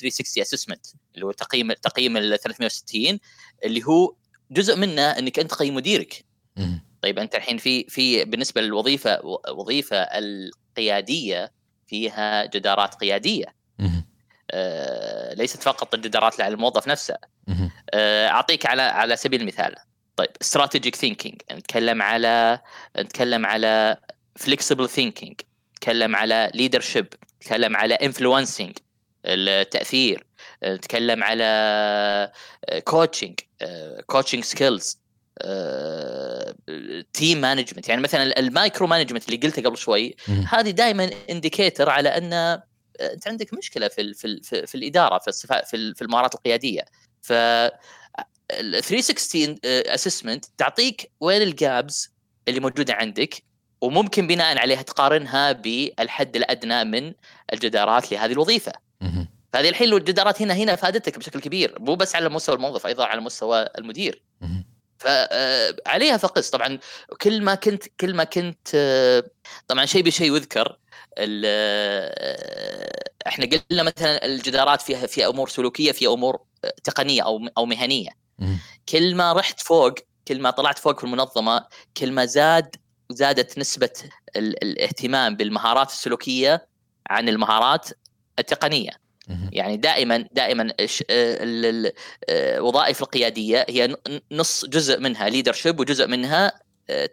[SPEAKER 1] 360 اسسمنت اللي هو تقييم تقييم ال 360 اللي هو جزء منه إنك أنت تقيم مديرك. طيب أنت الحين في في بالنسبة للوظيفة وظيفة القيادية فيها جدارات قيادية. ليست فقط الجدارات على الموظف نفسه. آه أعطيك على على سبيل المثال. طيب strategic thinking نتكلم على نتكلم على flexible thinking نتكلم على leadership نتكلم على influencing التأثير. نتكلم على coaching coaching skills team management يعني مثلا ال micro management اللي قلته قبل شوي هذه دائما indicator على أن آه، أنت عندك مشكلة في في, في, في الإدارة في في, في المهارات القيادية ف 360 assessment تعطيك وين ال gaps اللي موجودة عندك وممكن بناء عليها تقارنها بالحد الأدنى من الجدارات لهذه الوظيفة. فهذه الحين الجدارات هنا هنا فادتك بشكل كبير مو بس على مستوى الموظف أيضا على مستوى المدير. فعليها فقس طبعا كل ما كنت كل ما كنت طبعا شيء بشيء يذكر إحنا قلنا مثلا الجدارات فيها في أمور سلوكية في أمور تقنية أو أو مهنية. كل ما رحت فوق كل ما طلعت فوق في المنظمة كل ما زاد زادت نسبة الاهتمام بالمهارات السلوكية عن المهارات
[SPEAKER 2] التقنية.
[SPEAKER 1] يعني دائما دائما الش- ال- ال- آه، القيادية هي نص جزء منها leadership وجزء منها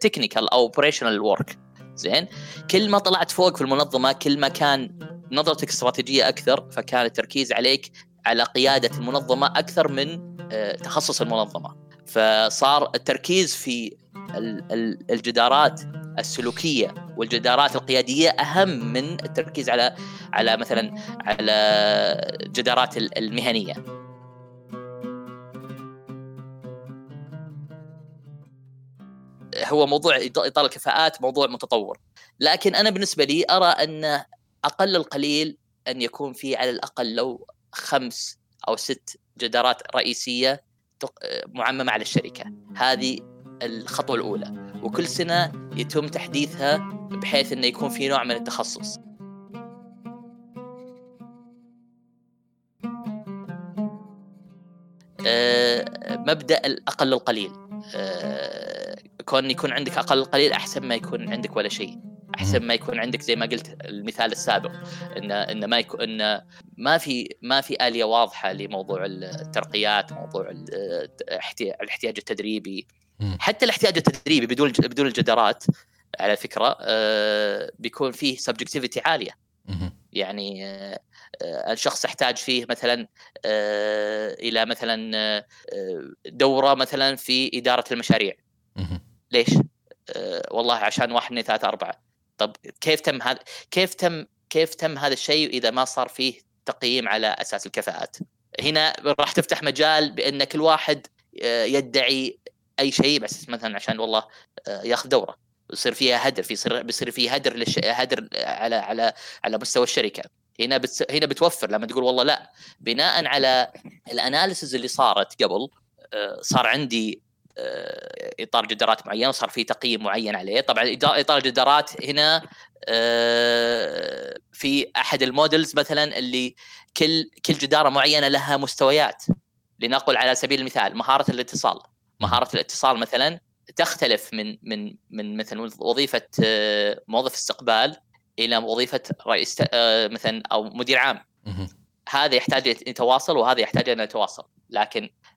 [SPEAKER 1] technical أو operational work زين. كل ما طلعت فوق في المنظمة كل ما كان نظرتك استراتيجية أكثر فكان التركيز عليك على قيادة المنظمة أكثر من آه، تخصص المنظمة. فصار التركيز في ال- ال- الجدارات السلوكية والجدارات القيادية أهم من التركيز على على مثلا على الجدارات ال- المهنية. هو موضوع إطار الكفاءات موضوع متطور. لكن أنا بالنسبة لي أرى أن أقل القليل أن يكون في على الأقل لو خمس أو ست جدارات رئيسية معممة على الشركة. هذه الخطوة الأولى. وكل سنة يتم تحديثها بحيث انه يكون في نوع من التخصص. آه، مبدأ الأقل القليل. آه، كون يكون عندك أقل القليل أحسن ما يكون عندك ولا شيء أحسن ما يكون عندك زي ما قلت المثال السابق ان إن ما يكون إن ما في ما في آلية واضحة لموضوع الترقيات موضوع ال- احتيا- الاحتياج التدريبي. حتى الاحتياج التدريبي بدون بدون الجدارات على فكرة آه، بيكون فيه سبجكتيفيتي
[SPEAKER 2] عالية.
[SPEAKER 1] يعني آه، الشخص يحتاج فيه مثلا آه، إلى مثلا دورة مثلا في إدارة المشاريع. ليش؟ آه، والله عشان واحد اثنين ثلاثة أربعة. طب كيف تم هذا كيف تم كيف تم هذا الشيء إذا ما صار فيه تقييم على أساس الكفاءات؟ هنا راح تفتح مجال بأن كل واحد آه، يدعي أي شيء بس مثلا عشان والله آه، ياخذ دورة. يصير فيها هدر يصير بيصير في هدر للش... هدر على على على مستوى الشركة. هنا بتس... هنا بتوفر لما تقول والله لا. بناء على الأناليسز اللي صارت قبل آه، صار عندي إطار جدارات معين وصار في تقييم معين عليه. طبعا إطار الجدارات هنا آه، في أحد المودلز مثلا اللي كل كل جدارة معينة لها مستويات. لنقل على سبيل المثال مهارة الاتصال. مهارة الاتصال مثلا تختلف من من من مثلا وظيفة آه، موظف استقبال إلى وظيفة رئيس آه، مثلا أو مدير عام. هذا يحتاج يتواصل وهذا يحتاج ان يتواصل. لكن آه،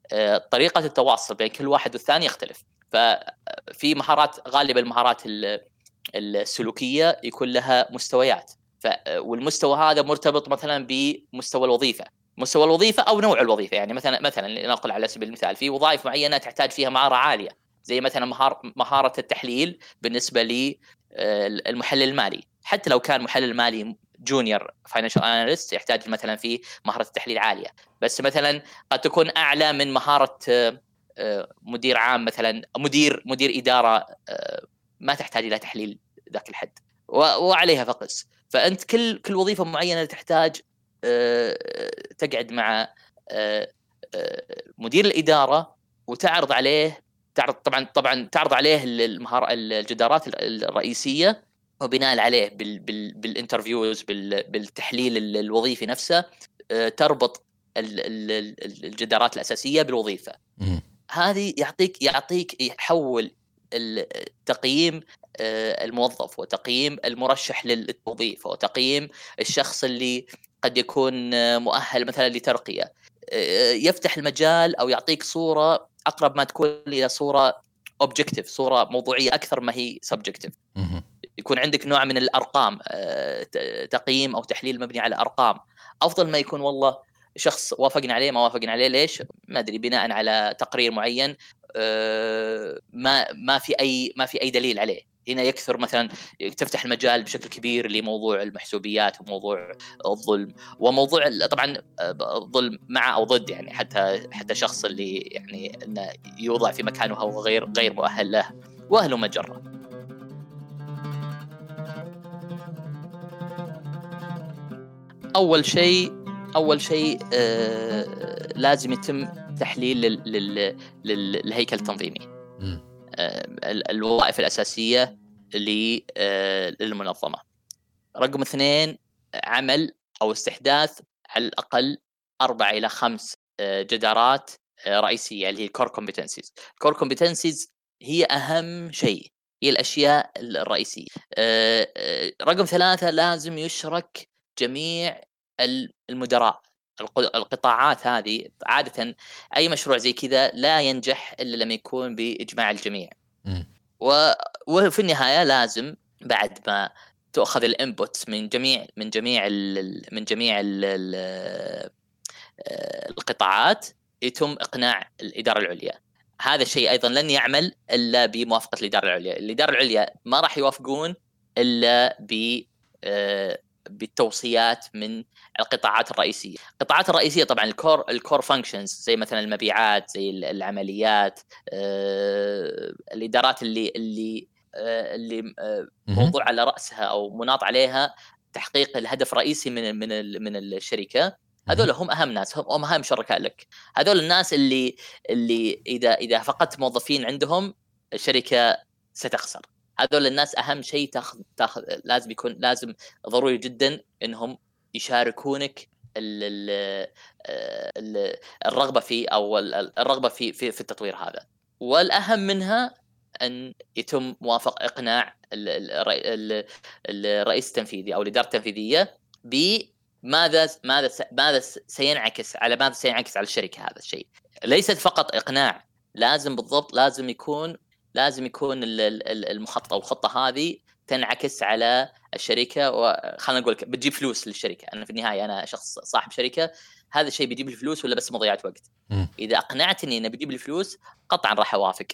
[SPEAKER 1] طريقة التواصل بين كل واحد والثاني يختلف. ففي مهارات غالبا المهارات ال- السلوكية يكون لها مستويات. ف والمستوى هذا مرتبط مثلا بمستوى الوظيفة. مستوى الوظيفة أو نوع الوظيفة. يعني مثلا مثلا لنقل على سبيل المثال في وظائف معينة تحتاج فيها مهارة عالية. زي مثلا مهار مهارة التحليل بالنسبة للمحلل المالي. حتى لو كان محلل مالي junior financial analyst يحتاج مثلا في مهارة التحليل عالية. بس مثلا قد تكون أعلى من مهارة آه، مدير عام مثلا مدير مدير إدارة آه، ما تحتاج إلى تحليل ذاك الحد. وعليها فقس. فأنت كل كل وظيفة معينة تحتاج آه، تقعد مع مدير الإدارة وتعرض عليه تعرض طبعا طبعا تعرض عليه المهار الجدارات الرئيسية وبناء عليه بال بال بالانترفيوز بال بالتحليل ال- الوظيفي نفسه آه، تربط ال- ال- ال- الجدارات الأساسية
[SPEAKER 2] بالوظيفة.
[SPEAKER 1] هذه يعطيك يعطيك يحول التقييم آه، الموظف وتقييم المرشح للوظيفه وتقييم الشخص اللي قد يكون مؤهل مثلا لترقية آه، يفتح المجال أو يعطيك صورة أقرب ما تكون إلى صورة objective صورة موضوعية أكثر ما هي
[SPEAKER 2] subjective.
[SPEAKER 1] يكون عندك نوع من الأرقام آه، تقييم أو تحليل مبني على أرقام. أفضل ما يكون والله شخص وافقنا عليه ما وافقنا عليه ليش؟ ما أدري بناء على تقرير معين آه، ما ما في أي ما في أي دليل عليه. هنا يكثر مثلا تفتح المجال بشكل كبير لموضوع المحسوبيات وموضوع الظلم. وموضوع طبعا آه، الظلم مع أو ضد يعني حتى حتى شخص اللي يعني إنه يوضع في مكانه وهو غير غير مؤهل له. وأهله مجرة. أول شيء أول شيء آه لازم يتم تحليل لل- لل- لل- للهيكل التنظيمي. آه، ال- الوظائف الأساسية آه، للمنظمة. رقم اثنين عمل أو استحداث على الأقل أربع إلى خمس آه، جدارات آه، رئيسية اللي هي ال core competencies. ال core competencies هي أهم شيء هي الأشياء الرئيسية. آه، رقم ثلاثة لازم يشرك جميع ال- المدراء الق- القطاعات هذه عاده أي مشروع زي كذا لا ينجح إلا لما يكون بإجماع الجميع. وفي النهاية لازم بعد ما تؤخذ ال input من جميع من جميع ال... من جميع ال... ال... آه، القطاعات يتم إقناع الإدارة العليا. هذا الشيء أيضا لن يعمل إلا بموافقة الإدارة العليا. الإدارة العليا ما راح يوافقون إلا ب آه، بالتوصيات من القطاعات الرئيسية. القطاعات الرئيسية طبعا ال core ال core functions زي مثلا المبيعات زي العمليات آه، الإدارات اللي اللي آه، اللي آه،. موضوع على رأسها أو مناط عليها تحقيق الهدف الرئيسي من من من الشركة. هذول هم أهم ناس هم أهم شركاء لك. هذول الناس اللي اللي إذا إذا فقدت موظفين عندهم الشركة ستخسر. هذول الناس أهم شيء تاخذ تاخذ لازم يكون لازم ضروري جدا إنهم يشاركونك ال ال ال الرغبة في أو ال- الرغبة في في, في التطوير هذا. والأهم منها أن يتم موافق إقناع ال- ال- الرئي- ال- الرئيس التنفيذي أو الإدارة التنفيذية بماذا ماذا ماذا سينعكس على ماذا سينعكس على الشركة هذا الشيء. ليست فقط إقناع لازم بالضبط لازم يكون لازم يكون ال- ال- ال- المخطط أو الخطة هذه تنعكس على الشركة وخلينا نقول لك بتجيب فلوس للشركة. أنا في النهاية أنا شخص صاحب شركة هذا الشيء بيجيب لي فلوس ولا بس مضيعة وقت.
[SPEAKER 2] مم.
[SPEAKER 1] إذا أقنعتني إنه بيجيب لي فلوس قطعا راح أوافق.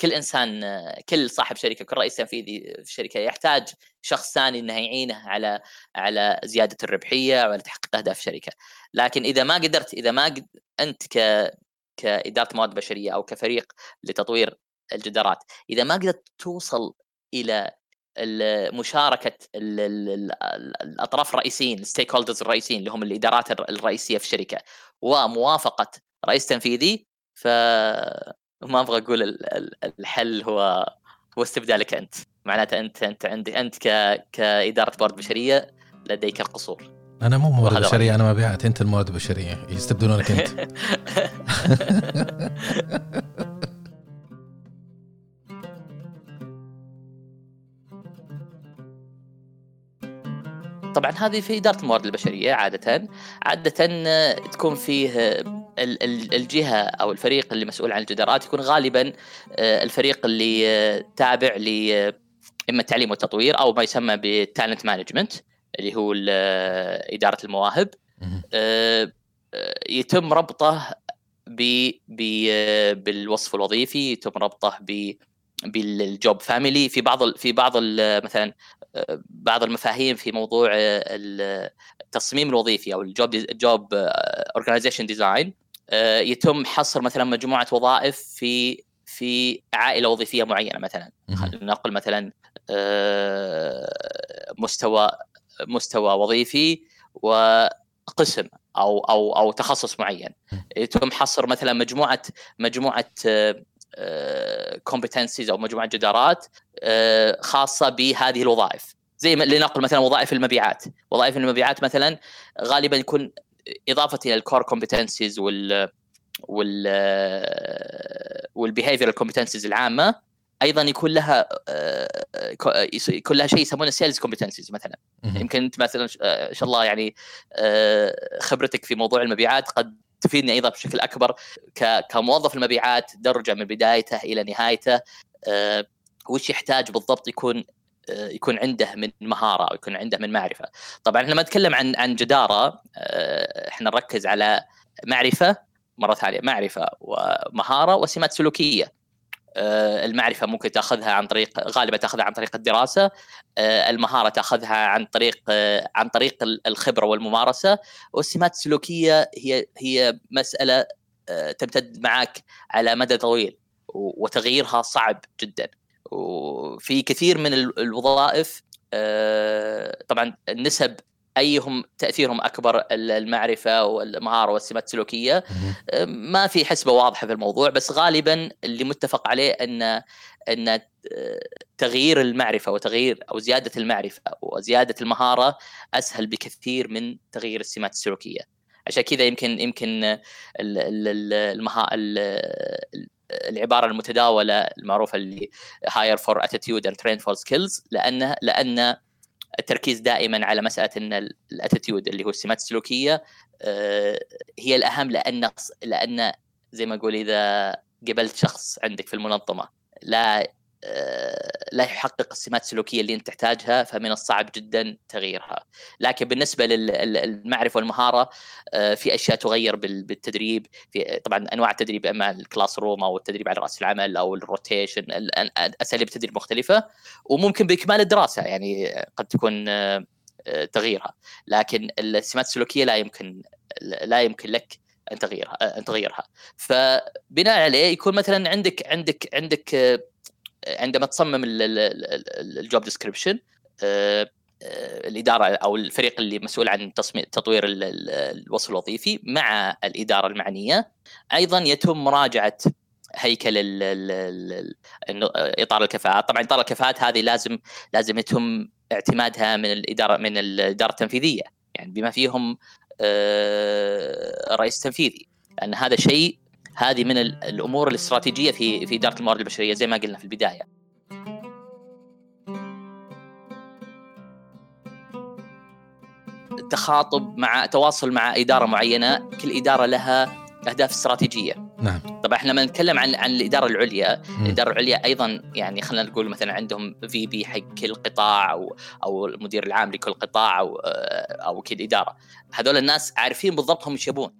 [SPEAKER 1] كل إنسان كل صاحب شركة كل رئيس تنفيذي في الشركة يحتاج شخص ثاني إنه يعينه على على زيادة الربحية وعلى تحقيق أهداف الشركة. لكن إذا ما قدرت إذا ما قد أنت ك كإدارة موارد بشرية أو كفريق لتطوير الجدارات. إذا ما قدرت توصل إلى ال- مشاركة ال- ال- ال- الأطراف الرئيسيين الستيك هولدرز الرئيسيين اللي هم الإدارات الر- الرئيسية في الشركة وموافقة رئيس تنفيذي ف ما أبغى أقول ال- ال- الحل هو هو استبدالك أنت. معناته أنت أنت عندك أنت ك كإدارة موارد بشرية لديك القصور.
[SPEAKER 2] أنا مو موارد بشرية أنا مبيعات. أنت الموارد البشرية. يستبدلونك أنت. *laughs* *laughs*
[SPEAKER 1] طبعا هذه في إدارة الموارد البشرية عاده. عاده آه، تكون فيه آه، ال- ال- الجهة أو الفريق اللي مسؤول عن الجدارات يكون غالبا آه، الفريق اللي تابع ل إما التعليم والتطوير أو ما يسمى بال talent management اللي هو إدارة المواهب. يتم ربطه ب بالوصف الوظيفي يتم ربطه ب بال job family في بعض ال- في بعض ال- مثلا بعض المفاهيم في موضوع ال- التصميم الوظيفي أو ال job ال job organization design يتم حصر مثلا مجموعة وظائف في في عائلة وظيفية معينة مثلا. خلينا نقل مثلا مستوى مستوى وظيفي وقسم أو أو أو تخصص معين. يتم حصر مثلا مجموعة مجموعة competencies أو مجموعة جدارات آه، خاصة بهذه الوظائف. زي لنقل مثلا وظائف المبيعات. وظائف المبيعات مثلا غالبا يكون إضافة إلى ال core competencies وال وال وال behavioral competencies العامة. أيضا يكون لها آه، co- يكون لها شيء يسمونه sales competencies مثلا. يمكن أنت مثلا آه، إن شاء الله يعني خبرتك في موضوع المبيعات قد تفيدني أيضا بشكل أكبر كموظف المبيعات درجة من بدايته إلى نهايته آه، وش يحتاج بالضبط يكون آه، يكون عنده من مهارة أو يكون عنده من معرفة. طبعا لما نتكلم عن عن جدارة آه، إحنا نركز على معرفة مرة ثانية معرفة ومهاره وسمات سلوكية. آه، المعرفة ممكن تأخذها عن طريق غالبا تأخذها عن طريق الدراسة. آه، المهارة تأخذها عن طريق آه، عن طريق ال- الخبرة والممارسة. والسمات السلوكية هي هي مسألة تمتد معك على مدى طويل وتغييرها صعب جدا. وفي كثير من ال- الوظائف طبعا النسب أيهم تأثيرهم أكبر ال- المعرفة والمهارة والسمات
[SPEAKER 2] السلوكية.
[SPEAKER 1] ما في حسبة واضحة في الموضوع بس غالبا اللي متفق عليه ان أن تغيير المعرفة وتغيير أو زيادة المعرفة وزياده المهارة أسهل بكثير من تغيير السمات السلوكية عشان كذا يمكن يمكن ال- ال- ال- المها ال- العبارة المتداولة المعروفة اللي hire for attitude and train for skills لأن لأن التركيز دائما على مسألة إن ال attitude اللي هو السمات السلوكية آه، هي الأهم لأن لأن زي ما أقول إذا قبلت شخص عندك في المنظمة لا لا يحقق السمات السلوكية اللي انت تحتاجها فمن الصعب جدا تغييرها. لكن بالنسبة للمعرفه والمهارة آه، في أشياء تغير بالتدريب. في طبعا أنواع التدريب أما ال classroom أو التدريب على رأس العمل أو ال rotation أساليب التدريب مختلفة. وممكن بإكمال الدراسة يعني قد تكون آه، تغييرها. لكن السمات السلوكية لا يمكن لا يمكن لك أن تغيرها أن تغيرها. فبناء عليه يكون مثلا عندك عندك عندك عندما تصمم الجوب ديسكربشن آه، آه، الإدارة أو الفريق اللي مسؤول عن تصميم تطوير الوصف الوظيفي مع الإدارة المعنية. أيضا يتم مراجعة هيكل إطار الكفاءات. طبعا إطار الكفاءات هذه لازم لازم يتم اعتمادها من الاداره من الإدارة التنفيذية. يعني بما فيهم الرئيس آه، التنفيذي لأن هذا شيء هذه من الأمور الاستراتيجية في في إدارة الموارد البشرية زي ما قلنا في البداية. التخاطب مع تواصل مع إدارة معينة، كل إدارة لها أهداف استراتيجية.
[SPEAKER 2] نعم.
[SPEAKER 1] طبعا إحنا لما نتكلم عن عن الإدارة العليا، م. الإدارة العليا أيضا يعني خلينا نقول مثلا عندهم في بي حق كل قطاع أو أو المدير العام لكل قطاع أو أو كل إدارة. هذول الناس عارفين بالضبط هم إيش يبون.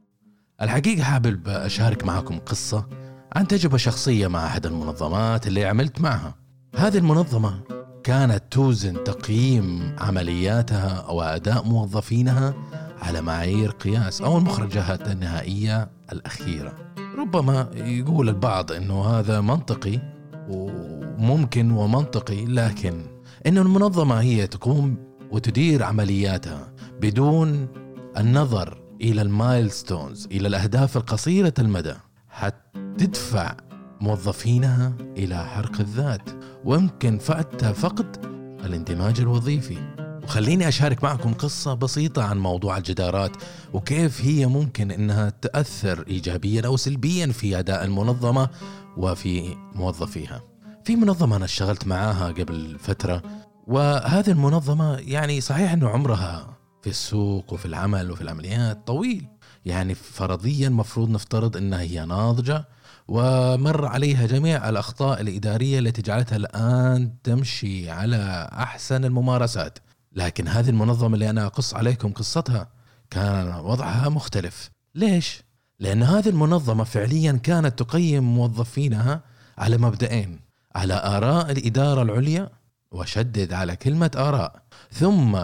[SPEAKER 2] الحقيقة حابب أشارك معكم قصة عن تجربة شخصية مع أحد المنظمات اللي عملت معها. هذه المنظمة كانت توزن تقييم عملياتها وأداء موظفينها على معايير قياس أو المخرجات النهائية الأخيرة. ربما يقول البعض أنه هذا منطقي وممكن ومنطقي لكن أن المنظمة هي تقوم وتدير عملياتها بدون النظر إلى المايلستونز إلى الأهداف القصيرة المدى حتدفع موظفينها إلى حرق الذات ويمكن فأتى فقد الاندماج الوظيفي. وخليني أشارك معكم قصة بسيطة عن موضوع الجدارات وكيف هي ممكن أنها تأثر إيجابيا أو سلبيا في أداء المنظمة وفي موظفيها. في منظمة أنا اشتغلت معاها قبل فترة وهذه المنظمة يعني صحيح أنه عمرها في السوق وفي العمل وفي العمليات طويل. يعني فرضيا مفروض نفترض إنها هي ناضجة ومر عليها جميع الأخطاء الإدارية التي جعلتها الآن تمشي على أحسن الممارسات. لكن هذه المنظمة اللي أنا أقص عليكم قصتها كان وضعها مختلف. ليش؟ لأن هذه المنظمة فعليا كانت تقيم موظفينها على مبدئين على آراء الإدارة العليا وشدد على كلمة آراء. ثم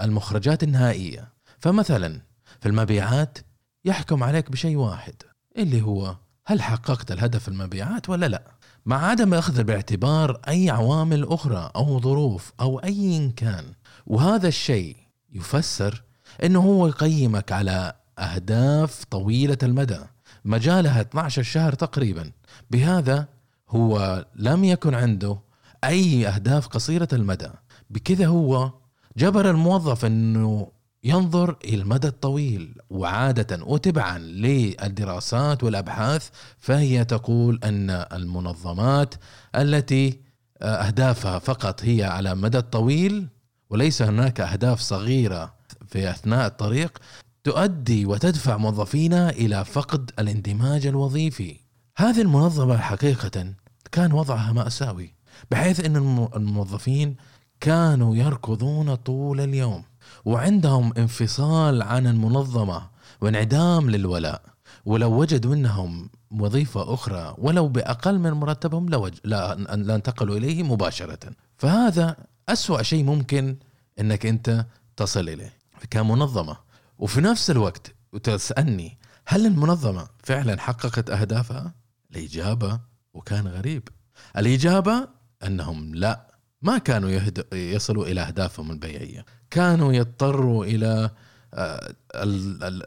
[SPEAKER 2] المخرجات النهائية. فمثلا في المبيعات يحكم عليك بشيء واحد اللي هو هل حققت الهدف المبيعات ولا لا؟ مع عدم أخذ باعتبار أي عوامل أخرى أو ظروف أو أي كان. وهذا الشيء يفسر أنه هو يقيمك على أهداف طويلة المدى مجالها 12 شهر تقريبا. بهذا هو لم يكن عنده أي أهداف قصيرة المدى. بكذا هو جبر الموظف إنه ينظر إلى المدى الطويل وعادة وتبعا للدراسات والأبحاث فهي تقول أن المنظمات التي أهدافها فقط هي على مدى الطويل وليس هناك أهداف صغيرة في أثناء الطريق تؤدي وتدفع موظفينا إلى فقد الاندماج الوظيفي. هذه المنظمة حقيقه كان وضعها مأساوي بحيث إن الموظفين كانوا يركضون طول اليوم وعندهم انفصال عن المنظمة وانعدام للولاء ولو وجدوا منهم وظيفة أخرى ولو بأقل من مرتبهم. لا, لا انتقلوا إليه مباشرة فهذا أسوأ شيء ممكن أنك أنت تصل إليه كمنظمة وفي نفس الوقت وتسألني هل المنظمة فعلا حققت أهدافها؟ الإجابة وكان غريب الإجابة أنهم لا ما كانوا يهد... يصلوا إلى أهدافهم البيعية. كانوا يضطروا إلى آه،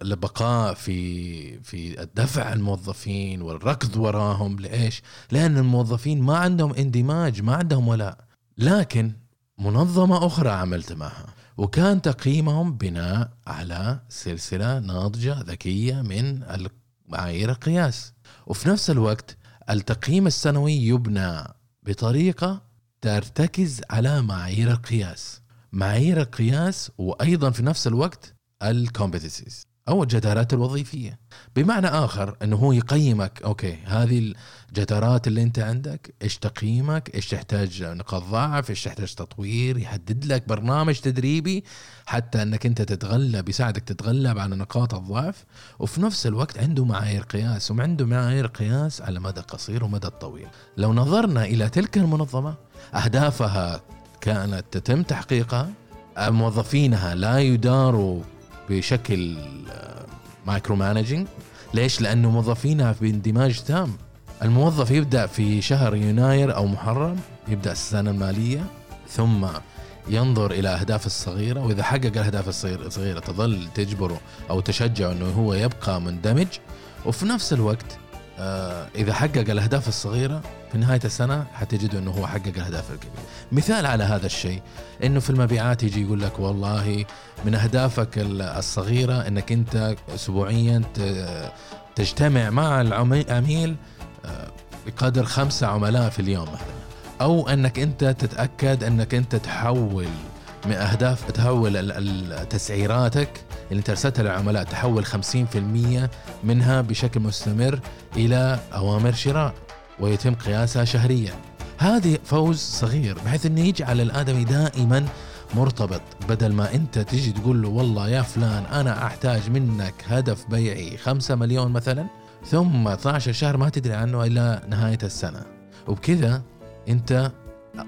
[SPEAKER 2] البقاء في في دفع الموظفين والركض وراهم. لإيش؟ لأن الموظفين ما عندهم اندماج ما عندهم ولاء. لكن منظمة أخرى عملت معها. وكان تقييمهم بناء على سلسلة ناضجة ذكية من معايير القياس وفي نفس الوقت التقييم السنوي يبنى بطريقة ترتكز على معايير القياس. معايير القياس وأيضا في نفس الوقت الكومبتنسيز أو الجدارات الوظيفية. بمعنى آخر إنه هو يقيمك أوكي هذه الجدارات اللي أنت عندك إيش تقييمك؟ إيش تحتاج نقاط ضعف؟ إيش تحتاج تطوير؟ يحدد لك برنامج تدريبي حتى إنك أنت تتغلب يساعدك تتغلب على نقاط الضعف. وفي نفس الوقت عنده معايير قياس وعنده معايير قياس على مدى قصير ومدى طويل. لو نظرنا إلى تلك المنظمة أهدافها كانت تتم تحقيقها موظفينها لا يداروا بشكل micro managing ليش؟ لأنه موظفينها في اندماج تام. الموظف يبدأ في شهر يناير أو محرم يبدأ السنة المالية ثم ينظر إلى أهداف الصغيرة وإذا حقق الأهداف الصغيرة تظل تجبره أو تشجعه إنه هو يبقى مندمج. وفي نفس الوقت آه، إذا حقق الأهداف الصغيرة في نهاية السنة حتجد إنه هو حقق الأهداف الكبيرة. مثال على هذا الشيء إنه في المبيعات يجي يقول لك والله من أهدافك الصغيرة إنك أنت اسبوعيا تجتمع مع العميل آه، بقدر خمسة عملاء في اليوم مثلا أو إنك أنت تتأكد إنك أنت تحول من أهداف تحول تسعيراتك اللي انت ارسلتها للعملاء تحول 50% منها بشكل مستمر إلى أوامر شراء ويتم قياسها شهريا. هذه فوز صغير بحيث إنه يجعل الآدمي دائما مرتبط. بدل ما أنت تجي تقول له والله يا فلان أنا أحتاج منك هدف بيعي 5 مليون مثلا ثم 12 شهر ما تدري عنه إلى نهاية السنة. وبكذا أنت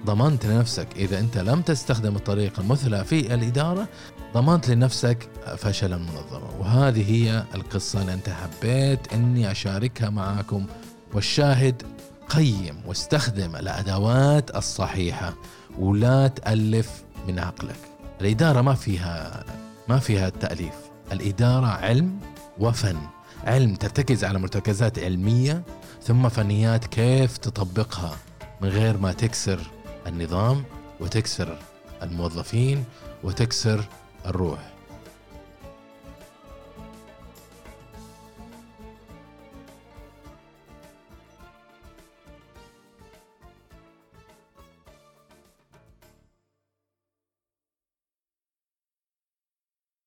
[SPEAKER 2] ضمنت لنفسك إذا أنت لم تستخدم الطريقة المثلى في الإدارة ضمنت لنفسك فشل المنظمه وهذه هي القصة اللي أنت حبيت إني أشاركها معكم والشاهد قيم واستخدم الأدوات الصحيحة ولا تألف من عقلك. الإدارة ما فيها ما فيها التاليف الإدارة علم وفن. علم ترتكز على مرتكزات علمية ثم فنيات كيف تطبقها من غير ما تكسر النظام وتكسر الموظفين وتكسر الروح.